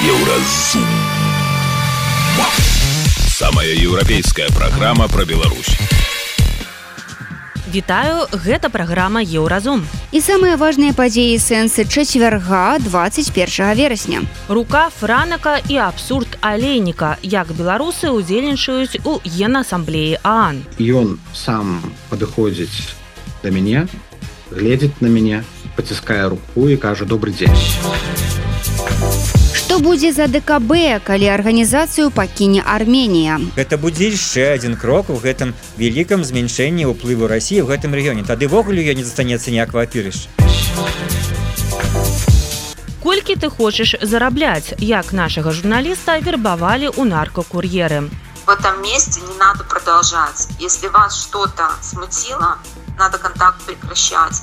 Еўразум. Самая еўрапейская праграма пра Беларусь. Вітаю, гэта праграма Еўразум. І самыя важныя падзеі сэнсы чацвярга 21 верасня. Рука франака і абсурд алейніка, як беларусы ўдзельнічаюць у генасамблеі ААН. Ён сам падыходзіць да мяне, гледзіць на мяне, паціскае руку і кажа добрый дзень. Што будзе за ДКБ, калі арганізацыю пакіне Арменія. Гэта будзе яшчэ адзін крок у гэтым вялікам змяншэнні ўплыву рассіі ў гэтым рэгіёне. Тады ввогуле я не застанецца ніякага апірыш. Колькі ты хочаш зарабляць, як нашага журналіста вербавалі ў наркокур'еры. В этом месте не надо продолжать. Если вас что-то смутило, надо контакт прекращать.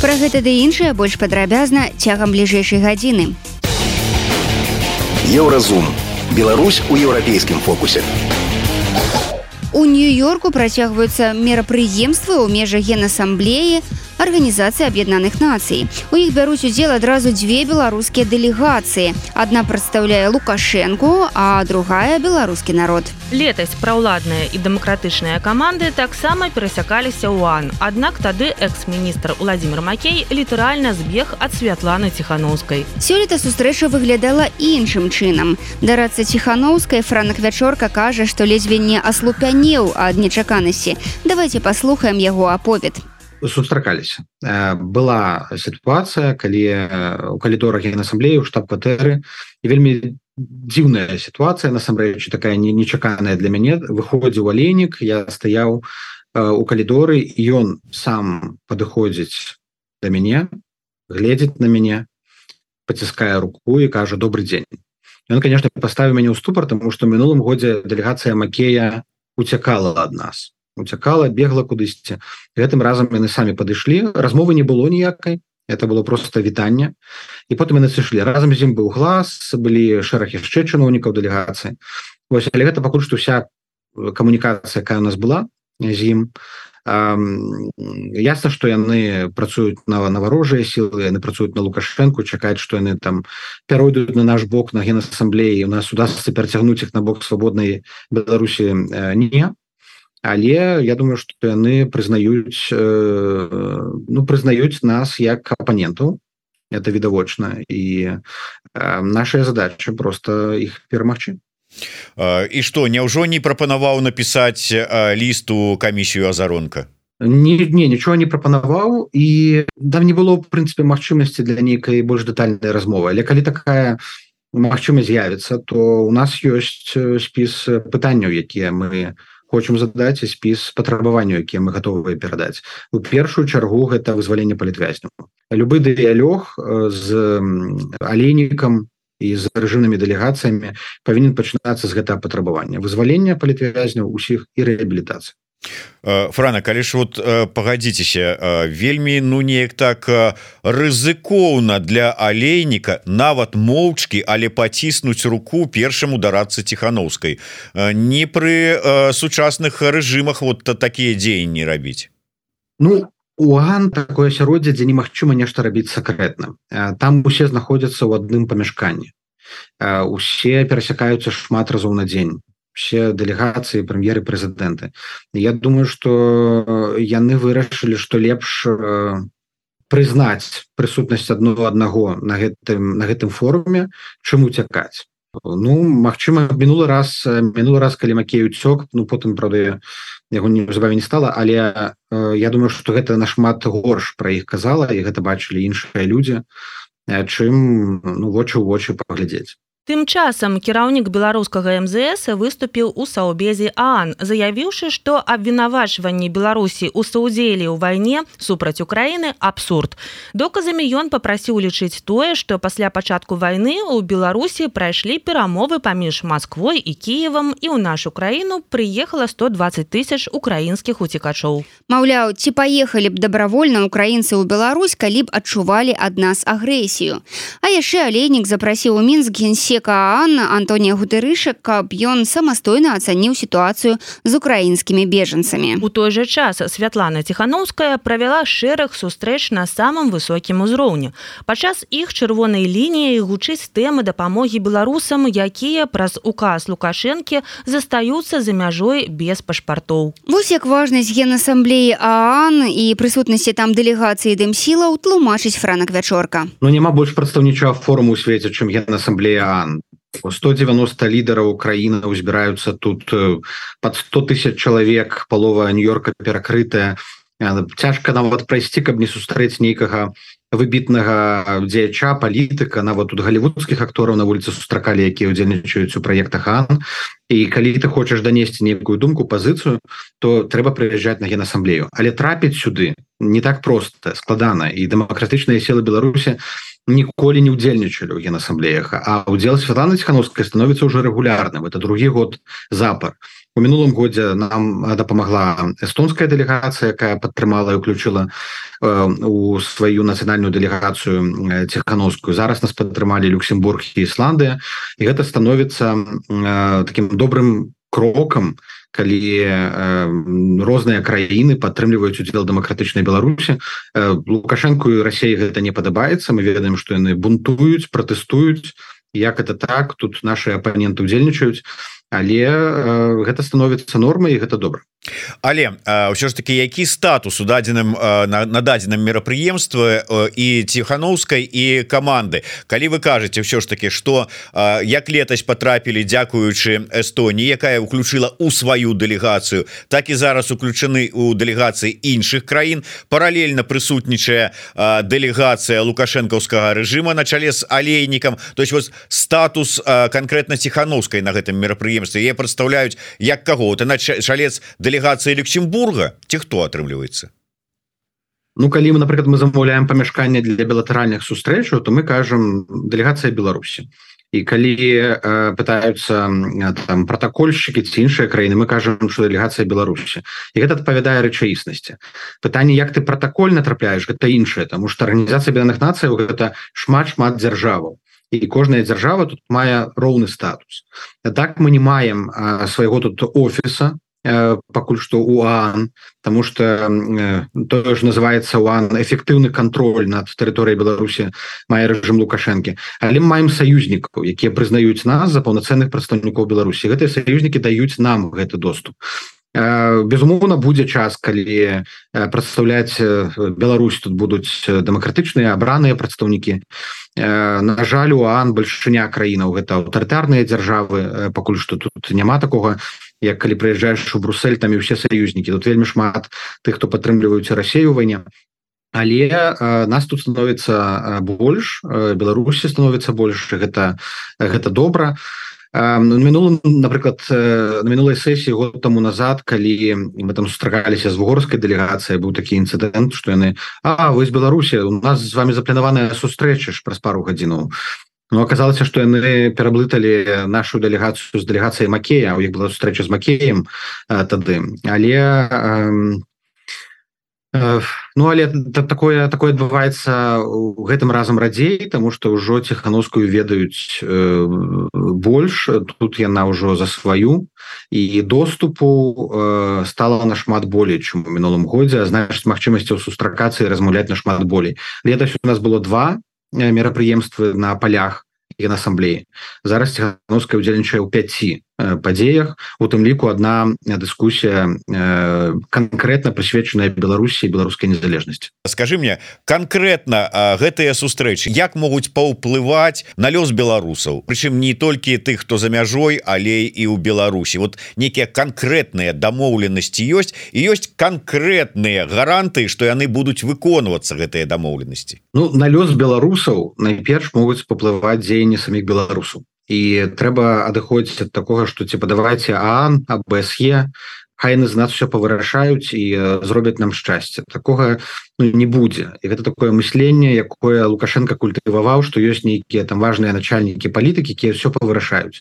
Пра гэта ды іншае больш падрабязна цягам бліжэйшай гадзіны. Еўразум. Беларусь у еўрапейскім фокусе. У нью-йорку працягваюцца мерапрыемствы ў межах генасамблеі Арганізацыі Аб'яднаных Нацый. У іх бяруць удзел адразу дзве беларускія дэлегацыі. Адна прадстаўляе Лукашэнку, а другая беларускі народ. Летась праўладныя і дэмакратычныя каманды таксама перасякаліся ў АН. Аднак тады экс-міністр Владзімир Макей літаральна збег ад святланы ціханаўскай. Сёлета сустрэча выглядала іншым чынам. Дарацца ціханаўскай франак вячорка кажа, што ледзьве не аслупянеў ад нечаканасці. Давайте паслухаем яго аповед сустракаліся. Была сітуацыя калі у калідорах генасамблеі у штаб-кватэры і вельмі дзіўная сітуацыя насамрэч такая не нечаканая для мяне. Выходзіў алейнік я стаяў у калідоры ён сам падыходзіць да мяне гледзіць на мяне паціскае руку і кажа добрый дзень ён конечно паставіў мяне ў ступар тому что мінулым годзе дэлегацыя макея уцякала ад нас уцякала бегла кудысьці. Гэтым разам яны самі падышлі. Размовы не было ніякай. Это было просто вітанне. І потым яны сышлі. Разам з ім быў глаз былі шэраг яшчэ чыноўнікаў дэлегацыі. Вось але гэта пакуль што вся камунікацыя якая у нас была з ім. Ясна што яны працуюць на наварожыя сілы яны працуюць на лукашэнку чакаюць што яны там пяройдуць на наш бок на генасамблеі у нас удастся перацягнуць іх на бок свабоднай беларусі не але я думаю что яны прызнаюць э, ну прызнаюць нас як апаненту это відавочна. І э, наша задача просто іх перамагчы. І что няўжо не прапанаваў напісаць лісту камісію азаронка? Не, не нічого не прапанаваў. І там не было в прынцыпе магчымасці для нейкай больш дэтальнай размовы. Але калі такая магчымасць з'явіцца то у нас ёсць спіс пытанняў якія мы не хочам задаць спіс патрабаванню якія мы готовыя перадаць. У першую чаргу гэта вызваленне палітвязняў. Любы дыялёг з алейнікам і з рэжымнымі дэлегацыямі павінен пачынацца з гэтага патрабавання. Вызвалення палітвязняў усіх і рэабілітацыі Э, Франа калі ж вот э, пагадзіцеся э, вельмі ну неяк так рызыкоўна для алейніка нават моўчкі але паціснуць руку першаму дарацца ціхановскай. Не пры сучасных рэжымах вот такія дзеянні рабіць? Ну уган такое асяроддзе дзе немагчыма нешта рабіць сакрэтна. Там усе знаходзяцца ў адным памяшканні. Усе перасякаюцца шмат разоў на дзень все дэлегацыі прэм'еры прэзідэнты Я думаю что яны вырашылі что лепш э, прызнаць прысутнасць адного аднаго на гэтым на гэтым форуме чым уцякаць. Ну Мачыма мінулы раз мінулы раз калі макею цёк ну потым правда яго неўзабаве не стала але э, я думаю что гэта нашмат горш пра іх казала і гэта бачылі іншыя людзі чым ну вочы ў вочы паглядзець Тым часам кіраўнік беларускага МЗС выступіў у саўбезе Аан, заявіўшы, што абвінавачванні Беларусі ў саудзелі ў вайне супраць Украіны абсурд. Доказамі ён папрасіў лічыць тое, што пасля пачатку вайны ў Беларусі прайшлі перамовы паміж Масквой і Кіевам і ў нашу краіну прыехала 120 тысяч украінскіх уцікачоў. Маўляў, ці паехалі б дабравольна украінцы ў Беларусь, калі б адчувалі ад нас агрэсію. А яшчэ алейнік запрасіў у мінск генсе генсека Анна Антонія Гутырышак, каб ён самастойна ацаніў сітуацыю з украінскімі бежанцамі. У той жа час Святлана Ціхановская правяла шэраг сустрэч на самым высокім узроўні. Падчас іх чырвонай лініі гучыць тэмы дапамогі беларусам, якія праз указ Лукашэнкі застаюцца за мяжой без пашпартоў. Вось як важнасць генасамблеі ААН і прысутнасці там дэлегацыі дэмсілаў тлумачыць франак вячорка. Ну няма больш прадстаўнічага форуму ў свеце, чым генасамблея ААН. 190 лідараў Украіны узбіраюцца тут под 100 тысяч чалавек палова нью-йорка перакрытая цяжка нават прайсці каб не сустрэць нейкага выбітнага дзеяча палітыка нават тут галівудскіх актораў на вуліцы сустракалі якія ўдзельнічаюць у праектах ан і калі ты хочаш данесці нейкую думку пазіцыю то трэба прыязджаць на генасамблею але трапіць сюды не так просто складана. І дэмакратычныя сілы беларусі ніколі не удзельнічалі ў генасамблеях а удзел Святланы ціхановскай становіцца ўжо рэгулярным. Это другі год запар. У мінулым годзе нам дапамагла эстонская дэлегацыя якая падтрымала і уключила у сваю нацыянальную дэлегацыю ціхановскую зараз нас падтрымалі Люксембург і Ісландыя. І гэта становіцца таким добрым крокам калі э, розныя краіны падтрымліваюць удзел дэмакратычнай беларусі. Э, лукашэнку і рассеі гэта не падабаецца. Мы ведаем што яны бунтуюць пратэстуюць. Як это так? Тут наши апаненты удзельнічаюць але э, гэта становіцца нормай і гэта добра. Але ўсё ж таки які статус у дадзеным на, на дадзеным мерапрыемстве і ціхановскай і каманды? Калі вы кажаце ўсё ж таки что як летась потрапілі дзякуючы Эстоніі якая уключила у сваю дэлегацыю так і зараз уключаны у дэлегацыі іншых краін паралельна прысутнічае дэлегацыя лукашэнкаўскага режима на чале з алейнікам. То есть вот статус конкретно ціхановскай на гэтым мерапрыемстве я прадстаўляюць як каго ты на чалец для дэлегацыя Люксембурга? Ці хто атрымліваецца Ну калі мы напрыклад мы замаўляем памяшканне для білатэральных сустрэчаў то мы кажам дэлегацыя Беларусі і калі э, пытаются там протакольшчыкі ці іншыя краіны мы кажам что дэлегацыя Беларусі і гэта адпавядае рэчаіснасці пытанне як ты протакольна трапляеш гэта іншае тому что арганізацыя бедных нацыяў гэта шмат шмат дзяржаваў і кожная дзяржава тут мае роўны статус. Так мы не маем свайго тут офіса пакуль што УАН тому что э, то ж называется УАН эфектыўны контроль над тэрыторыяй Беларусі мае рэжым лукашэнкі. Але маем саюзнікаў якія прызнаюць нас за паўнацэнных прадстаўнікоў Беларусі. Гэтыя саюзнікі даюць нам гэты доступ безумоўна будзе час калі прадстаўляць Беларусь. Тут будуць дэмакратычныя абраныя прадстаўнікі на жаль уан бальшыня краінаў гэта аўтарытарныя дзяржавы пакуль што тут няма такога. Як калі прыязджаеш у Брусель там і ўсе саюзнікі тут вельмі шмат тых хто падтрымліваюць Расею вайне. Але э, нас тут становіцца больш Беларусі становіцца больш. Гэта гэта добра мінулым напрыклад на мінулай сесіі год таму назад калі мы там сустракаліся з вугорскай дэлегацыяй быў такі інцыдэнт што яны А вы з Беларусі у нас з вами запланаваная сустрэча ж праз пару гадзінаў Ну, оказалася что яны пераблыталі нашу дэлегацыю з дэлегацыяй Макея у іх была сустрэча з Макеем тады. Але э, э, Ну але такое такое адбываецца гэтым разам радзей тому что ўжо ціхановскую ведаюць э, больш. Тут яна ўжо за сваю. І доступу э, стала нашмат болей чым у мінулым годзе. Значыць магчымасцяў сустракацыі размаўляць нашмат болей. Летась у нас было два мерапрыемствы на полях генасамблеі зараз ціхановская удзельнічае ў 5 падзеях. У тым ліку одна дыскусія э, конкретно прысвечаная Беларусі беларускай незалежнасці. Скажи мне конкретно гэтыя сустрэчы як могуць паўплываць на лёс беларусаў? Прычым не толькі тых хто за мяжой але і ў Беларусі. Вот некія конкретныя дамоўленасці ёсць і ёсць конкретныя гаранты что яны будуць выконвацца гэтыя дамоўленасці. Ну на лёс беларусаў найперш могуць паплываць дзеянні саміх беларусаў і трэба адыходзіць ад такога что ці падавайце ан абСе хайны з нас все павырашаюць і зробяць нам шчасце. Такога ну, не будзе. І гэта такое мысленне якое лукашенко культываваў что ёсць нейкія там важные начальнікі палітыкі якія все павырашаюць.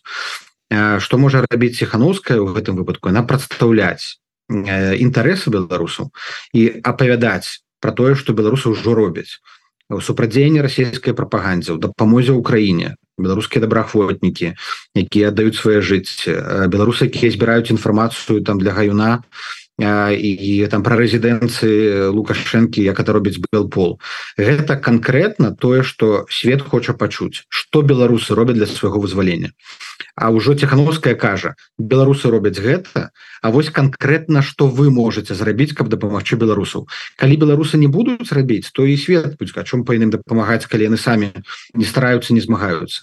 Что можа рабіць ціхановская у гэтым выпадку? Она прадстаўляць інтарэсы беларусаў і апавядаць про тое что беларусы ўжо робяць. Супрадзеянне расійскай прапагандзе ў дапамозе ўкраіне беларускія добраахвотнікі якія аддаюць свае жыць беларусы якія збіраюць інфармацыю там для гаюна і там пра рэзідэнцыі лукашэнкі як это робіць белпол. Гэта канкрэтна тое что свет хоча пачуць что беларусы робяць для свайго вызвалення А ўжо ціхановская кажа беларусы робяць гэта А вось канкрэтна что вы можете зрабіць каб дапамагчы беларусаў. Калі беларусы не будуць рабіць то і свет будь о чым па іным дапамагаць калі яны самі не стараюцца не змагаюцца.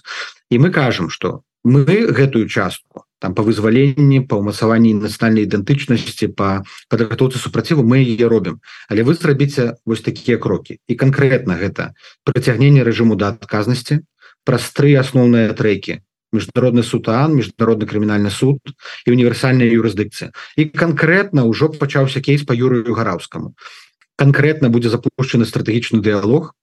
І мы кажам что мы гэтую частку там по вызваленні по ўмацаванні нацыянальнай ідэнтычнасці по падрыхтоўцы супраціву мы яе робім. Але вы зрабіце вось такія крокі. І конкретно гэта прыцягнение рэжыму да адказнасці праз тры асноўныя трекі міжнародны сутан міжнародны крымінальны суд і універсальная юрысдыкцыя і конкретно ўжо пачаўся кейс по юрыю гараўскаму конкретно будзе запущены стратэгічны дыалог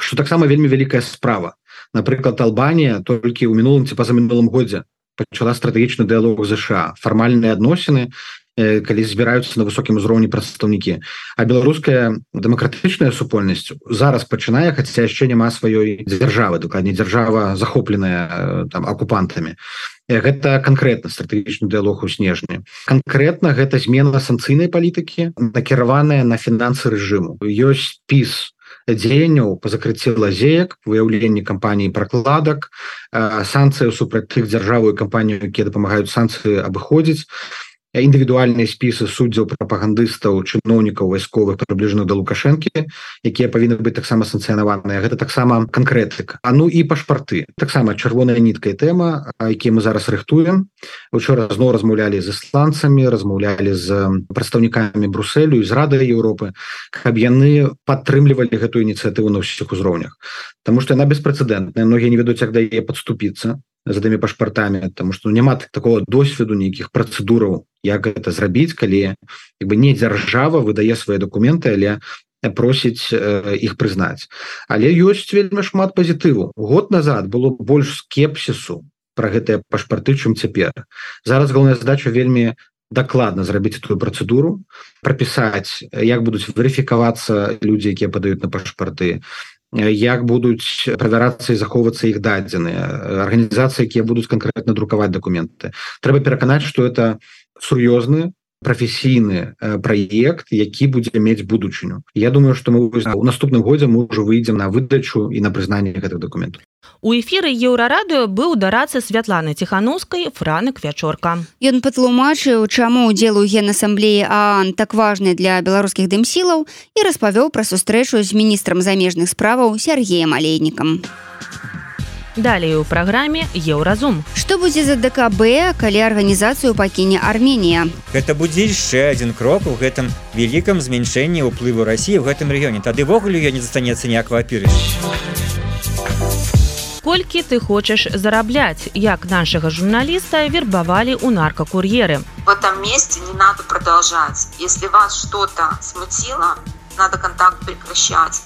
что таксама вельмі вялікая справа. Напрыклад албанія толькі ў мінулым ці па-за мінулым годзе пачала стратэгічны дыалог ЗША фармальныя адносіны калі збіраюцца на высокім узроўні прадстаўнікі а беларуская дэмакратычная супольнасць зараз пачынае хаця яшчэ няма сваёй дзяржавы дакладней дзяржава захопленая там акупантамі. Гэта канкрэтна стратэгічны дыалог у снежні. Канкрэтна гэта змена санкцыйнай палітыкі накіраваная на фінансы рэжыму. Ёсць спіс дзеянняў по закрыцці лазеек выяўленні кампаніі пракладак санкцыяў супраць тых дзяржавую кампанію якія дапамагаюць санкцыі абыходзіць індывідуальныя спісы суддзяў прапагандыстаў чыноўнікаў вайсковых прыбліжных да лукашэнкі якія павінны быць таксама санкцыянаваныя. Гэта таксама канкрэтыка. А ну і пашпарты. Таксама чырвоная ніткая тэма якія мы зараз рыхтуем. Учора зноў размаўлялі з ісландцамі размаўлялі з прадстаўнікамі брусселю з рады Еўропы каб яны падтрымлівалі гэтую ініцыятыву на ўсіх узроўнях. Таму што яна беспрэцэдэнтная многія не ведаюць як да яе падступіцца за тымі пашпартамі тому что няма такого досведу нейкіх працэдураў як гэта зрабіць калі як бы не дзяржава выдае свае документы але просіць э, іх прызнаць але ёсць вельмі шмат пазітыву. Год назад было больш скепсісу про гэтыя пашпарты чым цяпер. Зараз галоўная задача вельмі дакладна зрабіць эту працэдуру прапісаць як будуць верыфікавацца людзі якія падаюць на пашпарты як будуць правярацца і захоўвацца іх дадзеныя арганізацыі якія будуць канкрэтна друкаваць документы трэба пераканаць что это сур'ёзны прафесійны праект які будзе мець будучыню. Я думаю что мы у наступным годзе мы ўжо выйдзем на выдачу і на прызнанне гэтых документаў У эфіры еўрарадыё быў дарацца святланы ціханаўскай франак вячорка. Ён патлумачыў чаму удзел у генасамблеі аан так важны для беларускіх дымсілаў і распавёў пра сустрэчу з міністрам замежных справаў Сергеем алейнікам. Далей у праграме еўразум Што будзе за ДКБ калі арганізацыю пакіне Арменія? Гэта будзе яшчэ адзін крок у гэтым вялікам змяншэнні ўплыву рассіі ў гэтым рэгіёне. Тадывогуле я не застанецца ніякого апірыш колькі ты хочаш зарабляць. Як нашага журналіста вербавалі у наркакур'еры. В этом месте не надо продолжать. Если вас что-то смутило надо контакт прекращать.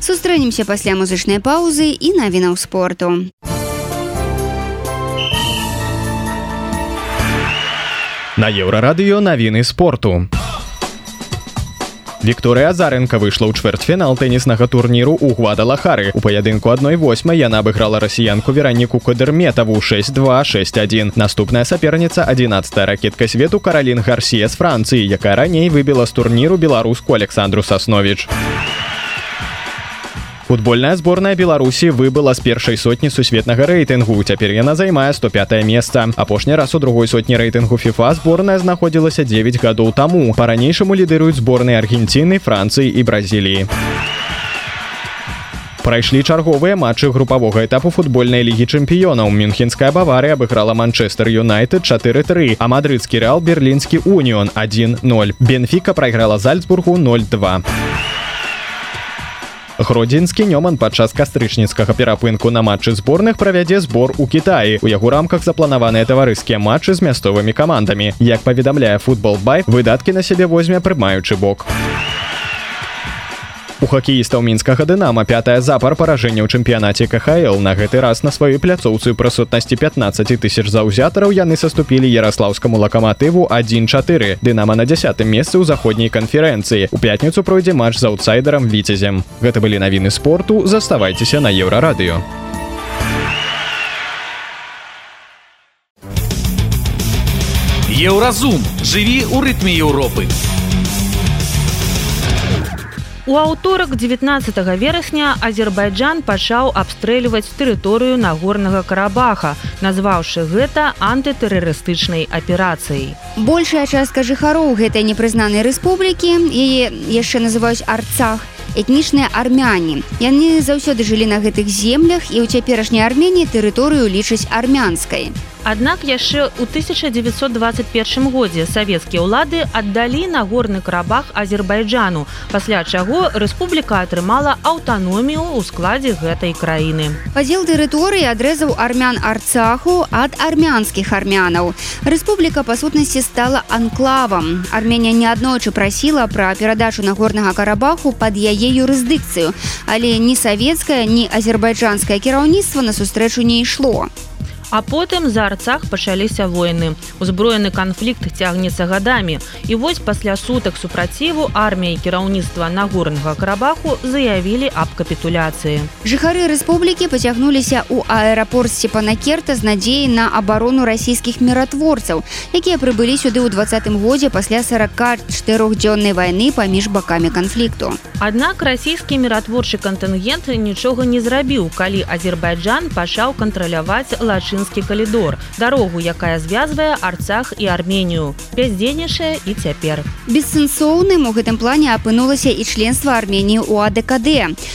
Сустрэнемся пасля музычнай паўзы і навінаў спорту. На еўрарадыё навіны спорту Вікторыя Азаренко выйшла ў чвэрцьфінал тэніснага турніру ў гвадалахары. У паядынку адной восьмай яна абыграла расіянку вераніку кадырметаву 6261. Наступная саперніца 11 ракетка свету Каралін Гарсія з Францыі, якая раней выбіла з турніру беларуску Александру Сасновіч. Футбольная зборная Беларусі выбыла з першай сотні сусветнага рэйтынгу. Цяпер яна займае 105 месца. Апошні раз у другой сотні рэйтынгу FIFA зборная знаходзілася 9 гадоў таму. Па-ранейшаму лідыруюць зборныя Аргенціны, Францыі і Бразіліі. Прайшлі чарговыя матчы групавога этапу футбольнай лігі чэмпіёнаў. Мюнхенская баварыя абыграла Манчестер Юнайтед 4-3, а мадрыдскі рэал берлінскі уніён 1-0. Бенфіка прайграла Зальцбургу 02. Гродзенскі нёман падчас кастрычніцкага перапынку на матчы зборных правядзе збор у Кіаі. У яго рамках запланаваныя таварыскія матчы з мясцовымі камандамі. Як паведамляе футбол бай, выдаткі на сябе возьме прымаючы бок. У хакеістаў мінскага дынама пятая запар паражэння ў чэмпіянаце КХл на гэты раз на сваёй пляцоўцы прысутнасці 15 тысяч заўзятараў яны саступілі ярослаўскаму лакаматыву 1-4 дынама на десятым месцы ў заходняй канферэнцыі. У пятніцу пройдзе матч з аўтсайдерам віцезем гэта былі навіны спорту. Заставайцеся на еўрарадыё. Еўразум. Жыві ў рытме Еўропы. У аўторак 19 верасня Азербайджан пачаў абстрэльваць тэрыторыю нагорнага карабаха, назваўшы гэта антытэрарыстычнай аперацыяй. Большая частка жыхароў гэтай непрызнанай рэспублікі яе яшчэ называюць арцах этнічныя армяне. Яны заўсёды жылі на гэтых землях і ў цяперашняй арменіі тэрыторыю лічаць армянскай. Аднак яшчэ ў 1921 годзе савецкія ўлады аддалі нагорны карабах Азербайджану, пасля чаго рэспубліка атрымала аўтаномію ў складзе гэтай краіны. Падзел тэрыторыі адрэзаў армян арцаху ад армянскіх армянаў. Рэспубліка па сутнасці стала анклавам. Арменія неаднойчы прасіла пра перадачу нагорнага карабаху пад яе юрысдыкцыю, але ні савецкае, ні азербайджанскае кіраўніцтва на сустрэчу не ішло. А потым за арцах пачаліся войны. Узброены канфлікт цягнецца гадамі. І вось пасля сутак супраціву армія кіраўніцтва нагорнага карабаху заявілі аб капітуляцыі. Жыхары рэспублікі пацягнуліся ў аэрапорт Сепанакерта з надзеяй на абарону расійскіх міратворцаў, якія прыбылі сюды ў двадцатым годзе пасля 44дзённай вайны паміж бакамі канфлікту. Аднак расійскі міратворчы кантынгент нічога не зрабіў, калі Азербайджан пачаў кантраляваць лачын латынскі калідор дарогу якая звязвае арцах і арменію. Бяздзейнейшая і цяпер. Бессэнсоўным у гэтым плане апынулася і членства арменії у адКд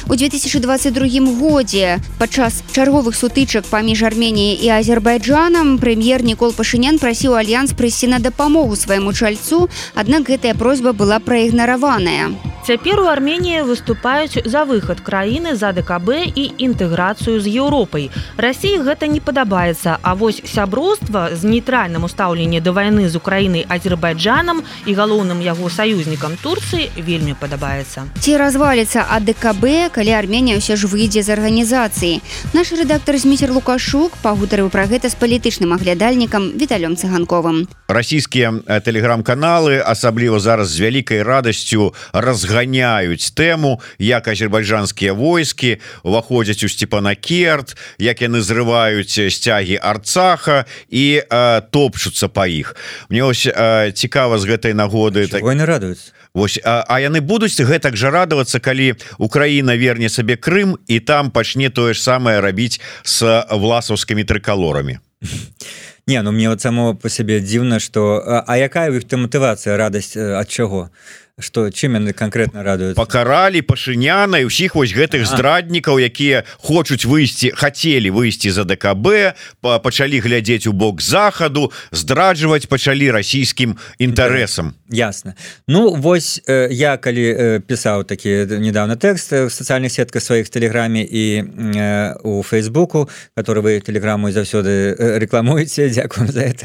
у 2022 годзе падчас чарговых сутычак паміж арменіяй і азербайджанам прэм'ер нікол пашынян прасіў альянс прыйсці на дапамогу свайму чальцу аднак гэтая просьба была праігнараваная. Цяпер у арменіі выступаюць за выхад краіны за ДКБ і інтэграцыю з еўропай. Росіі гэта не падабаецца адбываецца А вось сяброўства з нейтральным устаўленні да вайны з украінай азербайджанам і галоўным яго саюзнікам турцыі вельмі падабаецца. Ці разваліцца адКб калі армения ўсё ж выйдзе з арганізацыі? Наш рэдактор зміцер лукашук пагутарыў пра гэта з палітычным аглядальнікам віталём цыганковым. Расійскія тэлеграм-каналы асабліва зараз з вялікай радасцю разганяюць тэму як азербайджанскія войскі уваходзяць у степанакерт як яны зрываюць сцяги флаги арцаха і э, топчуцца по іх мне ось э, цікава з гэтай нагоды так не радуюсь Вось а, а яны будуць гэтак жа радавацца калі Украіна верне сабе Крым і там пачне тое ж самае рабіць с власаўскімі трыкалорамі. Не ну мне вот само по сябе дзіўна что а, а якая у іх ты матывацыя радасць ад чаго то что чым яны конкретно радуюць покаралі пашыняна і ўсіх вось гэтых здраднікаў якія хочуць выйсці хотели выйсці за ДКБ па пачалі глядзець у бок захаду здраджваць пачалі расійскім інтарэсам. Ясно Ну вось э, я калі э, пісаў такі недавно тэкст в социальных сетках сваіх тэлеграме і э, у фейсбуку который вы телеграмму заўсёды э, рекламуеце Дякую за это.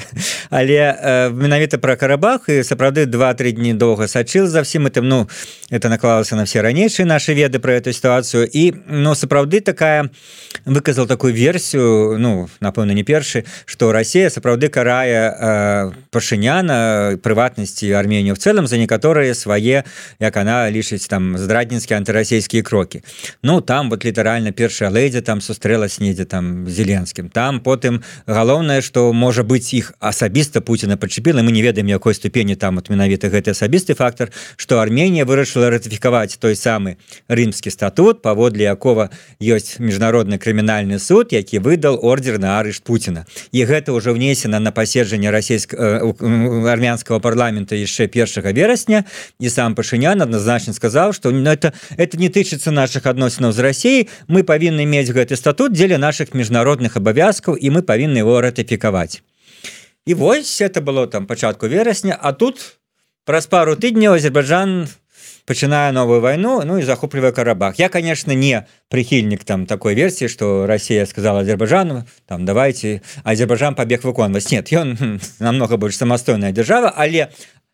Але э, менавіта про карабах і сапраўды два-тры дні доўга сачыл за за всем этим ну это накладывался на все ранейшие наши веды про эту ситуацию. И но сапраўды такая выказал такую версию ну напэўна не першы что Россия сапраўды карая э, пашыняна прыватнасці арменію в целом за некаторые свае як она лічыць там здрадніцкія антырасійскія крокі ну там вот літаральна першая лэдзя там сустрэлась недзе там зеленскім там потым галоўнае что можа быть іх асабіста Пуціна пачапіла мы не ведаем якой ступені там от менавіта гэты асабісты фактор что Армения вырашыла ратыфікаваць той самы рымскі статут паводле якого ёсць міжнародны крымінальны суд які выдал ордер на арышт Путина. І гэта ўжо внесена на паседжанне расійск э, армянского парламента яшчэ першага верасня і сам пашынян адназначна сказаў что ну, это это не тычыцца наших адносінаў з Россией. Мы павінны мець гэты статут дзеля наших міжнародных абавязкаў і мы павінны его ратыфікаваць і вось это было там пачатку верасня а тут у праз пару тыдняў азербайджан пачынае новую вайну ну і захоплівае карабах. Я конечно не прыхільнік там такой версіі что Россия сказала азербайджану там давайте азербайджан пабег выконваць нет ён намного больш самастойная держава але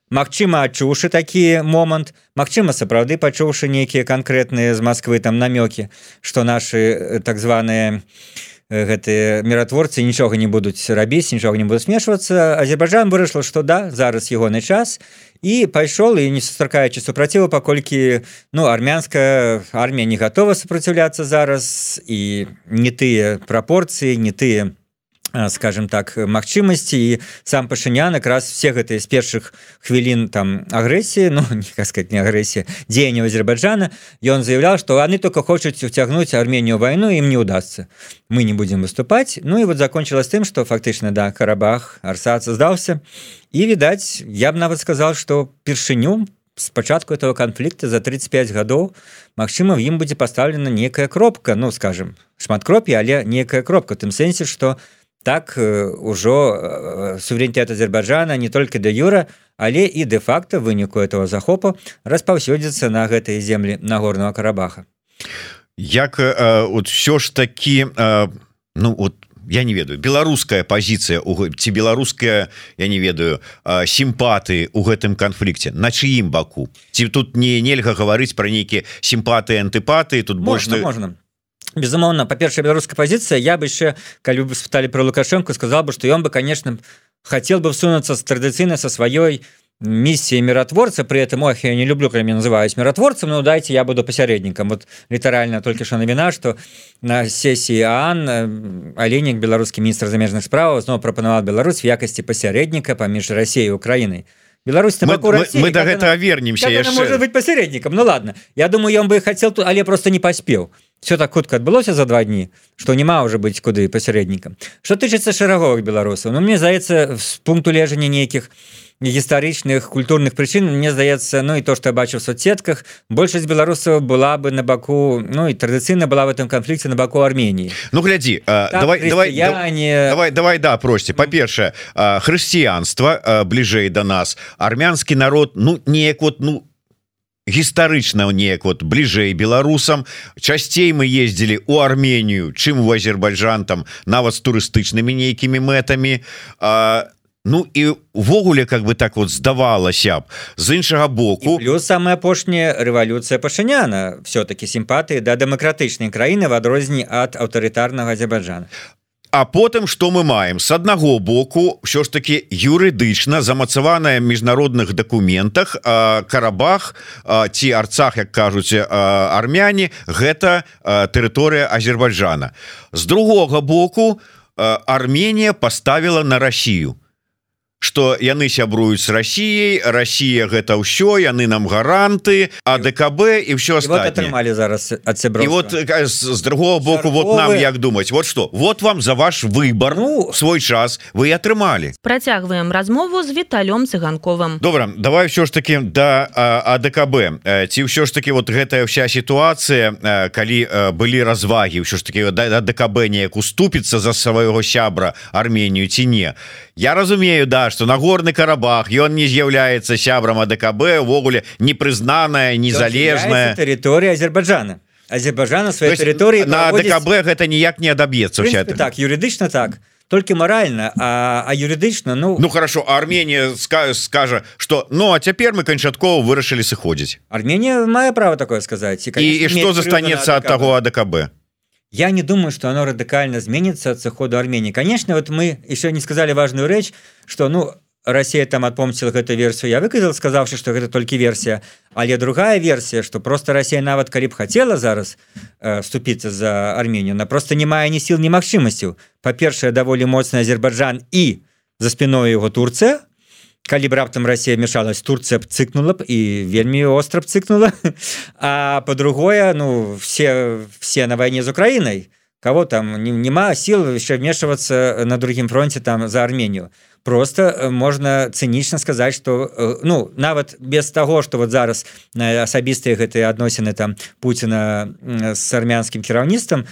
Магчыма адчуўшы такі момант Магчыма сапраўды пачуўшы нейкія канкрэтныя з Москвы там намёкі што наши так званыя гэтыя міратворцы нічога не будуць рабіць нічога не буду смешвацца Азербайджан вырашыла што да зараз ягоны час і пайшоў і не сустракаючы супраціва паколькі ну армянская армія не готова супраціўляцца зараз і не тыя прапорцыі не тыя скажем так магчымасці і сам пашынян якраз все гэтыя з першых хвілін там агрэсіі Ну не сказать не агрэсія дзеяння Азербайджана ён заявлял что они только хочуць уцягнуць арменію войну ім не удастся мы не будем выступать Ну і вот закончилось тым что фактычна да карабах арсаца здаўся і відаць я б нават сказал что першыню спачатку этого конфликта за 35 гадоў Мачыма в ім будзе поставлена некая кропка ну скажем шмат кропі але некая кропка тым сэнсе что так ўжо суверэнітэт Азербайджана не толькі да юра але і де-факто выніку этого захопу распаўсюдзіцца на гэтыя землі нагорного карабаха. Як от все ж таки ну вот я не ведаю беларуская позиция ці беларуская я не ведаю сімпаты у гэтым канфлікце на чыім баку? Ці тут не нельга гаварыць про нейкія сімпаты антыпаты тут можна больш можна безумоўна па-першая беларуская пазіцыя я бы яшчэ калі бы спыталі про лукашенко сказал бы что ён бы конечно хотел бы всунуцца с традыцыйна со сваёй миссии миротворца при этом ох я не люблю когда меня называюсь миротворцем но дайте я буду посередником. Вот літаральна только что навіна что на сессии Ан оленек беларускі міністр замежных справ снова прапанаваў Беларусь в якасці пасяредніка паміж Россией Украиной. Беларусь мы, мы, мы до гэтага вернемся может быть посередником? Ну ладно. Я думаю ён бы хотел тут але просто не паспеў все так хутка адбылося за два дні что няма уже быть куды пасяреднікам что тычыцца шараговых беларусаў Ну мне здаецца з пункту лежання нейкіх гістарычных культурных прычын мне здаецца Ну і то что я бачу в соцсетках большасць беларусаў была бы на баку Ну і традыцыйна была в этом канфлікце на баку Армении Ну глядзі так, давай давай я не давай давай да просьце па-першае хрысціянства бліжэй до нас. Армянскі народ Ну неяк вот ну гістарычна неяк вот бліжэй беларусам. Часцей мы ездзілі у Арменію чым у Азербайджан там нават з турыстычнымі нейкімі мэтамі. А Ну і увогуле как бы так вот здавалася б з іншага боку плюс самая апошняя рэвалюцыя пашыняна. Все-таки сімпатыі да дэмакратычнай краіны в адрозні ад аўтарытарнага Азербайджана А потым что мы маем? С аднаго боку ўсё ж таки юрыдычна замацаваная міжнародных дакументах карабах ці арцах як кажуць армяне гэта тэрыторыя Азербайджана. З другога боку Арменія поставила на Россию что яны сябруюць с Россией Россия гэта ўсё яны нам гаранты а ДКБ і все атрымалі зараз от і вот з другого боку Шарковы... вот нам як думать вот что вот вам за ваш выбор ну свой час вы атрымалі. Працягваем размову з віталём цыганковым. Добра давай все ж таки да АДКБ ці ўсё ж таки вот гэтая вся ситуация калі былі развагі ўсё ж таки да ДКБ неяк уступіцца за свайго сябра Арменію ці не? Я разумею да что нагорны карабах ён не з'яўляецца сябрам АДКБ увогуле непрызнаная незалежная. тэрыторыя Азербайджана. Азербайджана свае тэрыторыі на АДКБ гэта ніяк не адаб'ецца так юрыдычна так только морально а, а юрыдычна Ну Ну хорошо Армения ска скажа что ну а цяпер мы канчаткова вырашылі сыходзіць Армения мае право такое сказать і, і, і что застанецца от того АДКБ Я не думаю, что оно радикально изменится от захода Армении. Конечно, вот мы еще не сказали важную речь, что, ну, Россия там отпомнила эту версию, я выказал, сказавши, что это только версия. Але другая версия, что просто Россия нават калі б хотела зараз э, вступиться за Армению, она просто не мае ни сил, ни магчымасцяў. Па-першае, даволі моцны Азербайджан и за спиной его Турция, калі б раптам Россия мешалась Турция б цыкнула б і вельмі остро б цыкнула. А по-другое ну все все на войне з Украиной. Кого там няма сил еще вмешиваться на другим фронте там за Армению просто можно цынічна сказать что ну нават без того что вот зараз на асабістыя гэтыя адносіны там Путина с армянскім кіраўніцтвам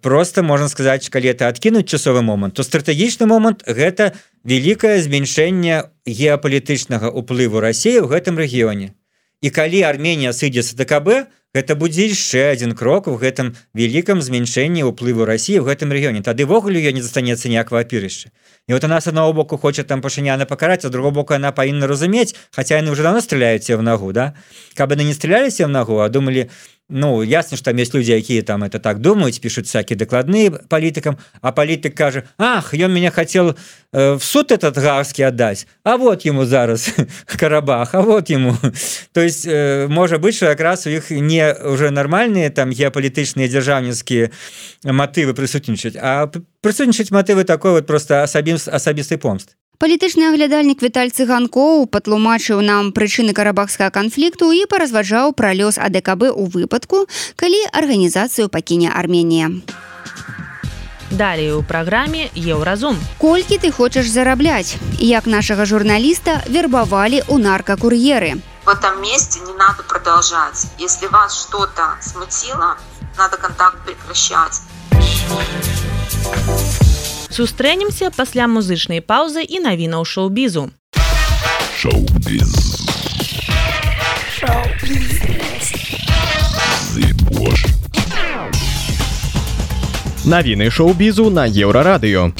просто можно сказать калі это откинуть часовы момант то стратэгічны момант гэта великкае змяншэнне геапалітычнага уплыву России в гэтым рэгіёне. І калі Армения сыдзе с ДКБ гэта будзе яшчэ один крок у гэтым вялікам змяншэнні ўплыву Росіі в гэтым рэгіёне. Тады ввогуле ее не застанецца ніякого апірышча. І вот у нас одного боку хоча там пашыняна пакараць а другого боку она павінна разумець хотя яны уже давно стреляюць в нагу да? Каб яны не стреляліся в нагу а думали Ну ясно что там есть люди якія там это так думаюць пишут всякие докладные палітыкам а палітык кажа Ах ён меня хотел э, в суд этот гарский отдать А вот ему зараз карабах А вот ему то есть э, можа быть что якраз у іх не уже нормальные там геапалітычныя дзяржаўніцкія мотывы прысутнічаць а прысутнічаць мотывы такой вот просто асабім асабісты помст палітычны аглядальнік Віталь цыганкоў патлумачыў нам прычыны карабахскага канфлікту і паразважаў пра лёс АДКБ у выпадку, калі арганізацыю пакіне Арменія. Далей у праграме еўразум. Колькі ты хочаш зарабляць, як нашага журналіста вербавалі ў наркакур'еры. В этом месте не надо продолжать. Если вас что-то смутило, надо контакт прекращать. Сустрэнемся пасля музычнай паўзы і навінаў шоу-бізу. Шоу-біз. Навіны шоу-бізу на еўрарадыё.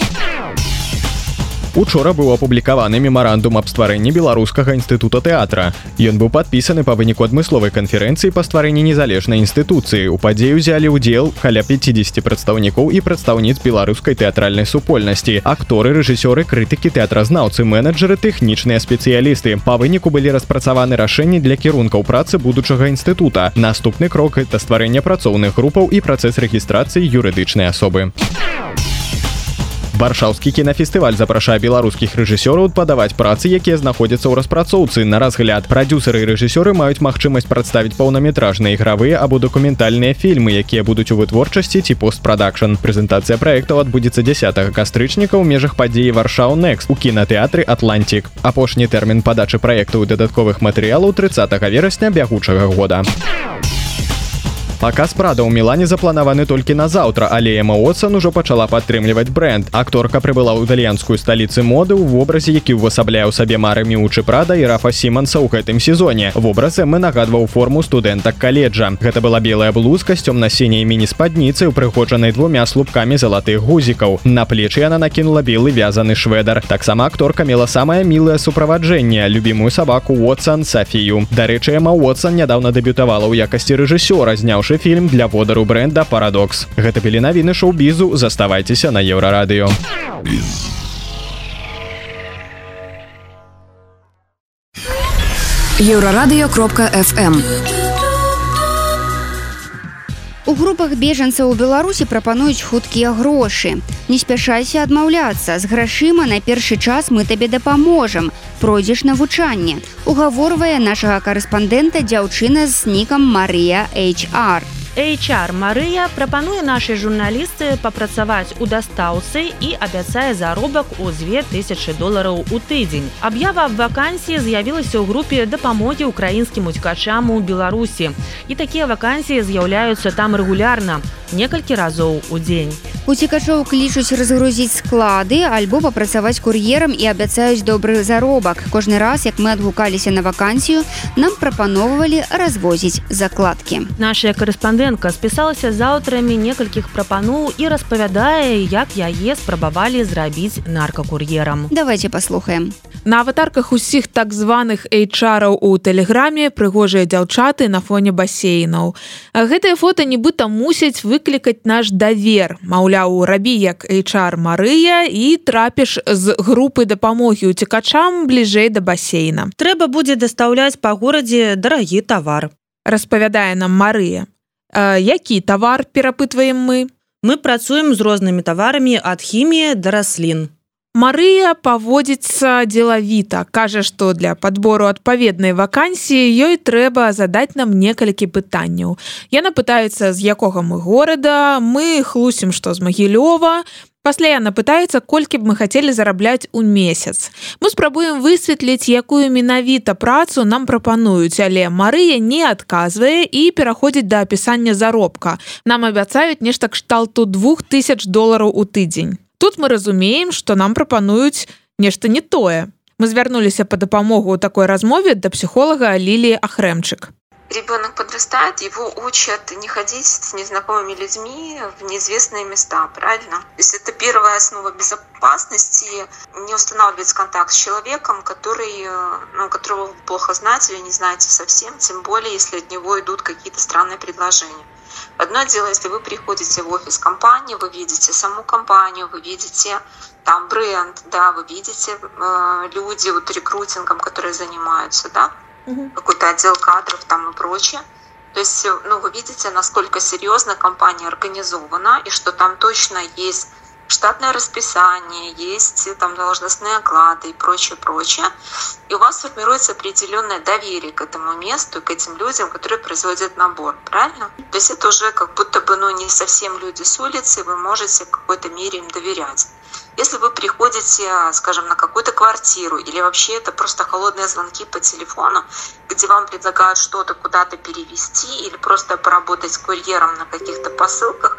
Учора быў апублікаваны мемарандум аб стварэнні беларускага інстытута тэатра. Ён быў падпісаны па выніку адмысловай канферэнцыі па стварэнні незалежнай інстытуцыі. У падзею узялі ўдзел каля 50 прадстаўнікоў і прадстаўніц беларускай тэатральнай супольнасці. Акторы, рэжысёры, крытыкі тэатразнаўцы, менеджеры, тэхнічныя спецыялісты. Па выніку былі распрацаваны рашэнні для кірункаў працы будучага інстытута. Наступны крок это стварэнне працоўных групаў і працэс рэгістрацыі юрыдычнай асобы варшаўскі кінафестываль запрашае беларускіх рэжысёраў падаваць працы якія знаходзяцца ў распрацоўцы. На разгляд прадюсеры і рэжысёры маюць магчымасць прадставіць паўнаметражныя ігравыя або дакументальныя фільмы якія будуць у вытворчасці ці постпрадакшн. Прэзентацыя праектаў адбудзецца 10 кастрычніка ў межах падзеі варшаў next у кінатэатры атлантик апошні тэрмін падачы праектаў дадатковых матэрыялаў 30 верасня бягучага года Паказ прада ў мілане запланаваны толькі на заўтра, але Эма Оцан ужо пачала падтрымліваць бренд. Акторка прыбыла ў італьянскую сталіцы моды ў вобразе, які ўвасабляе ў сабе мары міучы прада і рафа Сіманса ў гэтым сезоне. Вобраз мы нагадваў форму студэнта каледжа. Гэта была белая блузка з цёмна-сіняй міні-спадніцы, упрыгоджанай двумя слупкамі залатых гузікаў. На плечы яна накінула белы вязаны шведар. Таксама акторка мела самае мілае суправаджэнне, любімую сабаку Уотсан Сафію. Дарэчы, Эма Уотсан нядаўна дэбютавала ў якасці рэжысёра, зняўшы першы фільм для водару бренда парадокс гэта былі навіны шоу-бізу. Заставайцеся на еўрарадыё. еўрарадыё кропка фм У групах бежанцаў у беларусі прапануюць хуткія грошы. Не спяшайся адмаўляцца. З грашыма на першы час мы табе дапаможам. Пройдзеш навучанне. Угаворвае нашага карэспандэнта дзяўчына з нікам Марыя HR. HR Марыя прапануе нашай журналісты папрацаваць у дастаўцы і абяцае заробак у 2000 долараў у тыдзень. Аб'ява аб вакансіі з'явілася ў групе дапамогі украінскім уцькачам у Беларусі. І такія вакансіі з'яўляюцца там рэгулярна некалькі разоў у дзень. Уцікачоў клічуць разгрузіць склады альбо папрацаваць кур'ерам і абяцаюць добры заробак. Кожны раз, як мы адгукаліся на вакансію, нам прапаноўвалі развозіць закладкі. Нашая карэспандэнтка спісалася з аўтарамі некалькіх прапаноў і распавядае, як яе спрабавалі зрабіць наркакур'ерам. Давайте паслухаем. На аватарках усіх так званых эйчараў у тэлеграме прыгожыя дзяўчаты на фоне басейнаў. Гэтыя фота нібыта мусяць выклікаць наш давер. Маўляў, рабі як HR Марыя і трапіш з групы дапамогі уцікачам бліжэй да басейна. Трэба будзе дастаўляць па горадзе дарагі тавар. Распавядае нам Марыя. Які тавар перапытваем мы? Мы працуем з рознымі таварамі ад хіміі да раслін. Марыя паводзіцца дзелавіта, кажа, што для падбору адпаведнай вакансіі ёй трэба задаць нам некалькі пытанняў. Яна пытаецца, з якога мы горада, мы хлусім, што з магілёва. Пасля яна пытаецца, колькі б мы хацелі зарабляць у месяц. Мы спрабуем высветліць, якую менавіта працу нам прапануюць, але Марыя не адказвае і пераходзіць да апісання заробка. Нам абяцаюць нешта кшталту 2000 долараў у тыдзень. Тут мы разумеем, што нам прапануюць нешта не тое. Мы звярнуліся па дапамогу ў такой размове да псіхолага Лілі Ахрэмчык. ребенок подрастает, его учат не ходить с незнакомыми людьми в неизвестные места, правильно? То есть это первая основа безопасности, не устанавливать контакт с человеком, который, э, ну, которого вы плохо знаете или не знаете совсем, тем более, если от него идут какие-то странные предложения. Одно дело, если вы приходите в офис компании, вы видите саму компанию, вы видите там бренд, да, вы видите э, люди вот рекрутингом, которые занимаются, да, угу. какой-то отдел кадров там и прочее. То есть, ну, вы видите, насколько серьезно компания организована и что там точно есть штатное расписание, есть там должностные оклады и прочее, прочее. И у вас формируется определенное доверие к этому месту, к этим людям, которые производят набор, правильно? То есть это уже как будто бы ну, не совсем люди с улицы, вы можете в какой-то мере им доверять. Если вы приходите, скажем, на какую-то квартиру или вообще это просто холодные звонки по телефону, где вам предлагают что-то куда-то перевести или просто поработать курьером на каких-то посылках,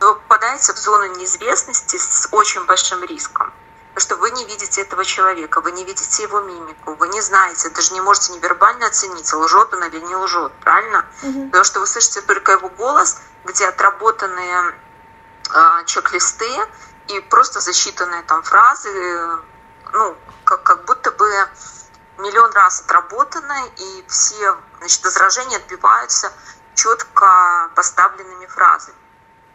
вы попадаете в зону неизвестности с очень большим риском. Потому что вы не видите этого человека, вы не видите его мимику, вы не знаете, даже не можете невербально оценить, лжет он или не лжет, правильно? Угу. Потому что вы слышите только его голос, где отработанные э, чек-листы и просто засчитанные там фразы, ну, как, как будто бы миллион раз отработаны, и все значит, возражения отбиваются четко поставленными фразами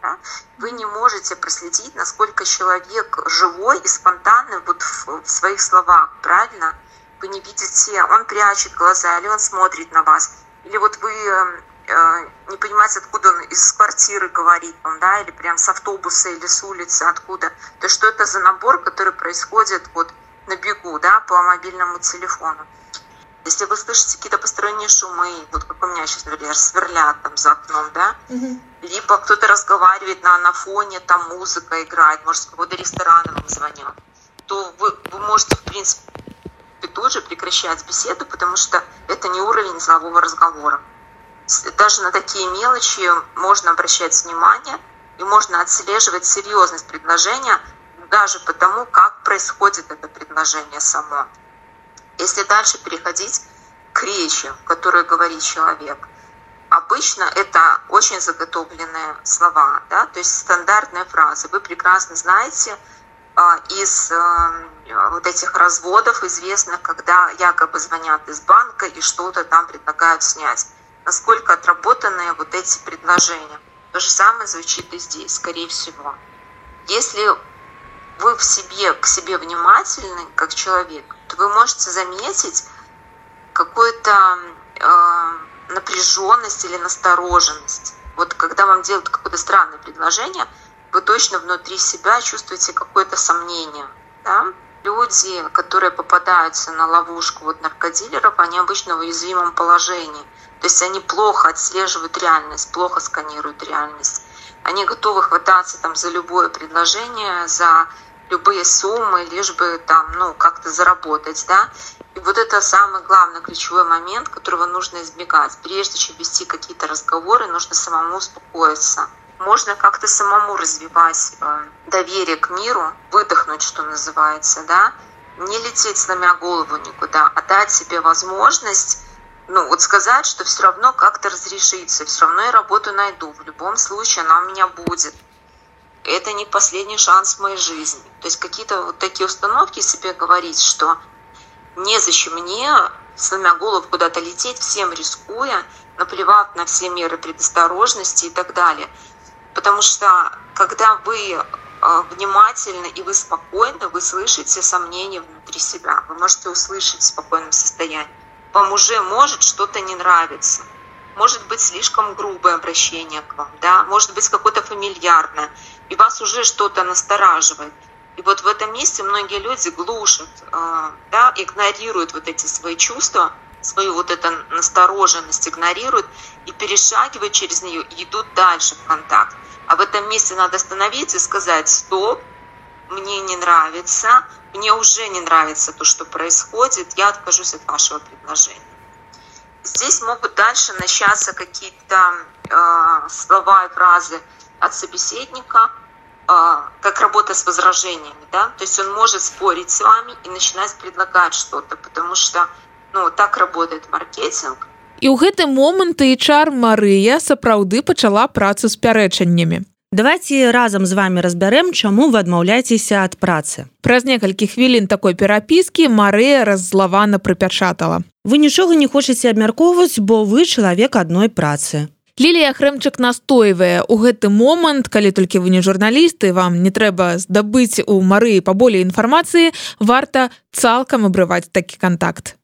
да, вы не можете проследить, насколько человек живой и спонтанный вот в, в своих словах, правильно? Вы не видите, он прячет глаза, или он смотрит на вас, или вот вы э, э, не понимаете, откуда он из квартиры говорит вам, да, или прям с автобуса или с улицы, откуда. То есть что это за набор, который происходит вот на бегу, да, по мобильному телефону. Если вы слышите какие-то посторонние шумы, вот как у меня сейчас, например, сверлят там за окном, да, угу. либо кто-то разговаривает на, на фоне, там музыка играет, может, с какого-то ресторана вам звонят, то вы, вы можете, в принципе, тут же прекращать беседу, потому что это не уровень делового разговора. Даже на такие мелочи можно обращать внимание и можно отслеживать серьезность предложения даже потому, как происходит это предложение само. Если дальше переходить к речи, которую говорит человек, обычно это очень заготовленные слова, да, то есть стандартные фразы. Вы прекрасно знаете а, из а, вот этих разводов известных, когда якобы звонят из банка и что-то там предлагают снять. Насколько отработанные вот эти предложения. То же самое звучит и здесь, скорее всего. Если вы в себе, к себе внимательны, как человек, то вы можете заметить какую-то э, напряженность или настороженность. Вот когда вам делают какое-то странное предложение, вы точно внутри себя чувствуете какое-то сомнение. Да? Люди, которые попадаются на ловушку вот наркодилеров, они обычно в уязвимом положении. То есть они плохо отслеживают реальность, плохо сканируют реальность. Они готовы хвататься там за любое предложение, за любые суммы, лишь бы там, ну, как-то заработать, да. И вот это самый главный ключевой момент, которого нужно избегать. Прежде чем вести какие-то разговоры, нужно самому успокоиться. Можно как-то самому развивать э, доверие к миру, выдохнуть, что называется, да, не лететь сломя голову никуда, а дать себе возможность ну, вот сказать, что все равно как-то разрешится, все равно я работу найду, в любом случае она у меня будет это не последний шанс в моей жизни. То есть какие-то вот такие установки себе говорить, что незачем мне, сломя голову, куда-то лететь, всем рискуя, наплевав на все меры предосторожности и так далее. Потому что когда вы э, внимательны и вы спокойны, вы слышите сомнения внутри себя. Вы можете услышать в спокойном состоянии. Вам уже может что-то не нравиться. Может быть слишком грубое обращение к вам, да? может быть какое-то фамильярное и вас уже что-то настораживает. И вот в этом месте многие люди глушат, э, да, игнорируют вот эти свои чувства, свою вот эту настороженность игнорируют и перешагивают через нее и идут дальше в контакт. А в этом месте надо остановиться и сказать, стоп, мне не нравится, мне уже не нравится то, что происходит, я откажусь от вашего предложения. Здесь могут дальше начаться какие-то э, слова и фразы, от собеседника, а, как работа с возражениями, да, то есть он может спорить с вами и начинать предлагать что-то, потому что, ну, так работает маркетинг, і ў гэты момант HR Марыя сапраўды пачала працу з пярэчаннямі давайте разам з вами разбярэм чаму вы адмаўляецеся ад працы. Праз некалькі хвілін такой перапіскі Марыя раззлавана прыпячатала. Вы нічога не хочаце абмяркоўваць бо вы чалавек адной працы. Лілія Хрэмчык настойвае у гэты момант, калі толькі вы не журналісты, вам не трэба здабыць у мары паболей інфармацыі, варта цалкам абрываць такі контакт.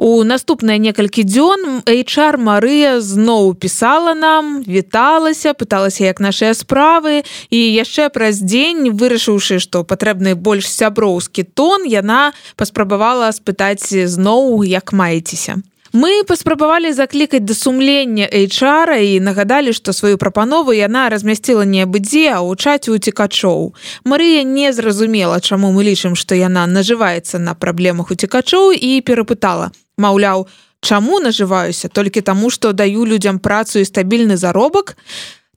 У наступныя некалькі дзён HR Марыя зноў пісала нам, віталася, пыталася як нашыя справы і яшчэ праз дзень, вырашыўшы, што патрэбны больш сяброўскі тон, яна паспрабавала спытаць зноў, як маецеся. Мы паспрабавалі заклікаць да сумлення HR і нагадалі, што сваю прапанову яна размясціла не быдзе, а ў чаце уцікачоў. Марыя не зразумела, чаму мы лічым, што яна нажываецца на праблемах уцікачоў і перапытала. Маўляў, чаму нажываюся толькі таму, што даю людзям працу і стабільны заробак,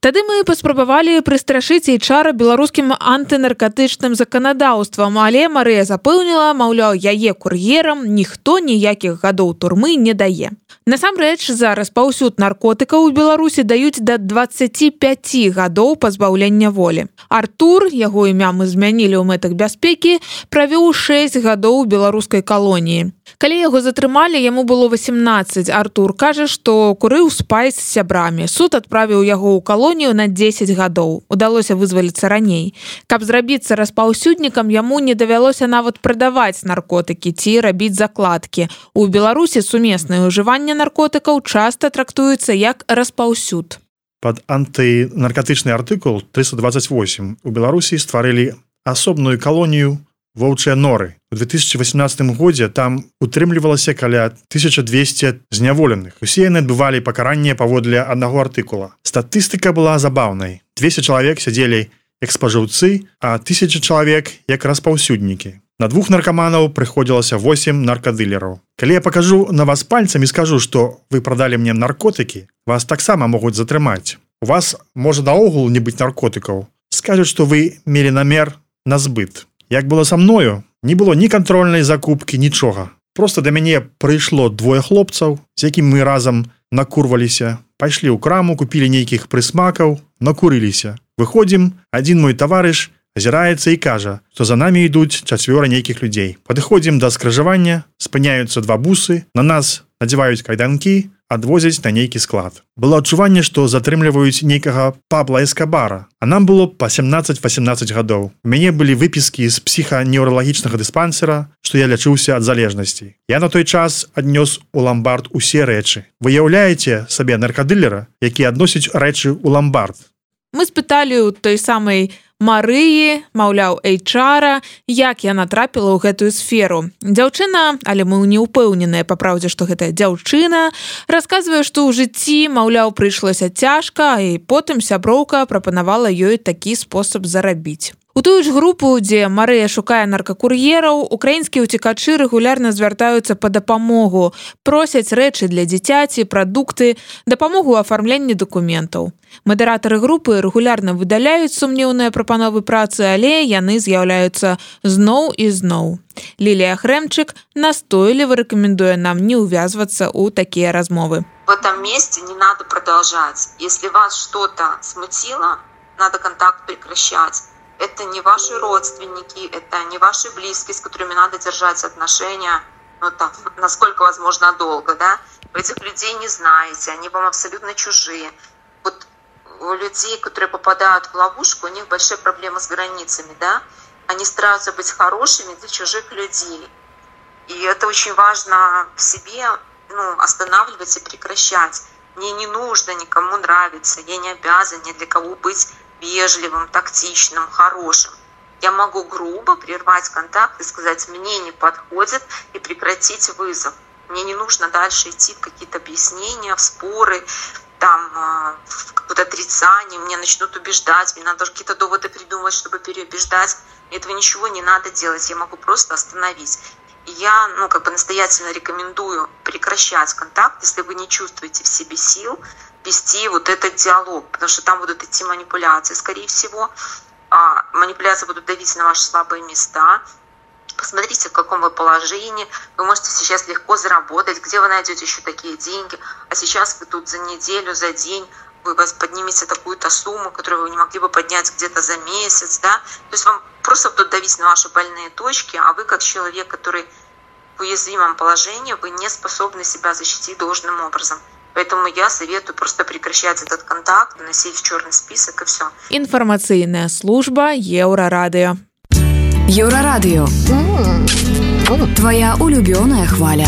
Тады мы паспрабавалі прыстрашыць і чара беларускім антынаркатычным заканадаўствам, але Марыя запэўніла, маўляў, яе кур'ерам ніхто ніякіх гадоў турмы не дае. Насамрэч зараз паўсюд наркотыкаў у Беларусі даюць да 25 гадоў пазбаўлення волі. Артур, яго імя мы змянілі ў мэтах бяспекі, правёў 6 гадоў беларускай калоніі. Калі яго затрымалі, яму было 18. Артур кажа, што курыў спайс з сябрамі. Суд адправіў яго ў калонію на 10 гадоў. Удалося вызваліцца раней. Каб зрабіцца распаўсюднікам, яму не давялося нават прадаваць наркотыкі ці рабіць закладкі. У Беларусі сумеснае ўжыванне наркотыкаў часта трактуецца як распаўсюд. Пад антынаркатычны артыкул 328 у Беларусі стварылі асобную калонію воўчыя норы. У 2018 годзе там утрымлівалася каля 1200 зняволеных. Усе яны адбывалі пакаранне паводле аднаго артыкула. Статыстыка была забаўнай. 200 чалавек сядзелі як спажыўцы, а тысяча чалавек як распаўсюднікі. На двух наркаманаў прыходзілася 8 наркадылераў. Калі я пакажу на вас пальцамі скажу, што вы прадалі мне наркотыкі, вас таксама могуць затрымаць. У вас можа наогул не быць наркотыкаў. Скажуць, што вы мелі намер на збыт. Як было са мною, не было ні кантрольнай закупкі нічога. Просто да мяне прыйшло двое хлопцаў, з якім мы разам накурваліся, пайшлі ў краму, купілі нейкіх прысмакаў, накурыліся. Выходзім, адзін мой таварыш, азіраецца і кажа, што за намі ідуць чацвёра нейкіх людзей. Падыходзім да скрыжавання, спыняюцца два бусы, на нас надзяваюць кайданкі, адвозяць на нейкі склад. Было адчуванне, што затрымліваюць нейкага пабла эскабара, а нам было па 17-18 гадоў. У мяне былі выпіскі з псіханеўралагічнага дыспансера, што я лячыўся ад залежнасці. Я на той час аднёс у ламбард усе рэчы. Выяўляеце сабе наркадылера, які адносіць рэчы ў ламбард. Мы спыталі ў той самай Марыі, маўляў эйчара, як яна трапіла ў гэтую сферу. Дзяўчына, але мы не ўпэўненыя па праўдзе, што гэтая дзяўчына, расказвае, што ў жыцці, маўляў, прыйшлося цяжка і потым сяброўка прапанавала ёй такі спосаб зарабіць. У тую ж групу, дзе Марыя шукае наркакур'ераў, украінскія ўцікачы рэгулярна звяртаюцца па дапамогу, просяць рэчы для дзіцяці, прадукты, дапамогу афармленні дакументаў. Мадэратары групы рэгулярна выдаляюць сумнеўныя прапановы працы, але яны з'яўляюцца зноў і зноў. Лілія Хрэмчык настойліва рэкамендуе нам не ўвязвацца ў такія размовы. В этом месте не надо продолжать. Если вас что-то смутило, надо контакт прекращать это не ваши родственники, это не ваши близкие, с которыми надо держать отношения, ну, там, насколько возможно долго, да. Вы этих людей не знаете, они вам абсолютно чужие. Вот у людей, которые попадают в ловушку, у них большие проблемы с границами, да. Они стараются быть хорошими для чужих людей. И это очень важно в себе ну, останавливать и прекращать. Мне не нужно никому нравиться, я не обязан ни для кого быть вежливым, тактичным, хорошим. Я могу грубо прервать контакт и сказать, мне не подходит, и прекратить вызов. Мне не нужно дальше идти в какие-то объяснения, в споры, там, а, в какое-то отрицание, меня начнут убеждать, мне надо какие-то доводы придумывать, чтобы переубеждать. Мне этого ничего не надо делать, я могу просто остановить. Я, ну, как бы настоятельно рекомендую прекращать контакт, если вы не чувствуете в себе сил, вести вот этот диалог, потому что там будут идти манипуляции, скорее всего. А, манипуляции будут давить на ваши слабые места. посмотрите, в каком вы положении, вы можете сейчас легко заработать, где вы найдете еще такие деньги, а сейчас вы тут за неделю, за день вы вас поднимете такую-то сумму, которую вы не могли бы поднять где-то за месяц, да, то есть вам просто будут давить на ваши больные точки, а вы как человек, который в уязвимом положении, вы не способны себя защитить должным образом. Поэтому я советую просто прекращать этот контакт, носить в черный список и все. Информационная служба Еврорадио. Еврорадио. Твоя улюбленная хваля.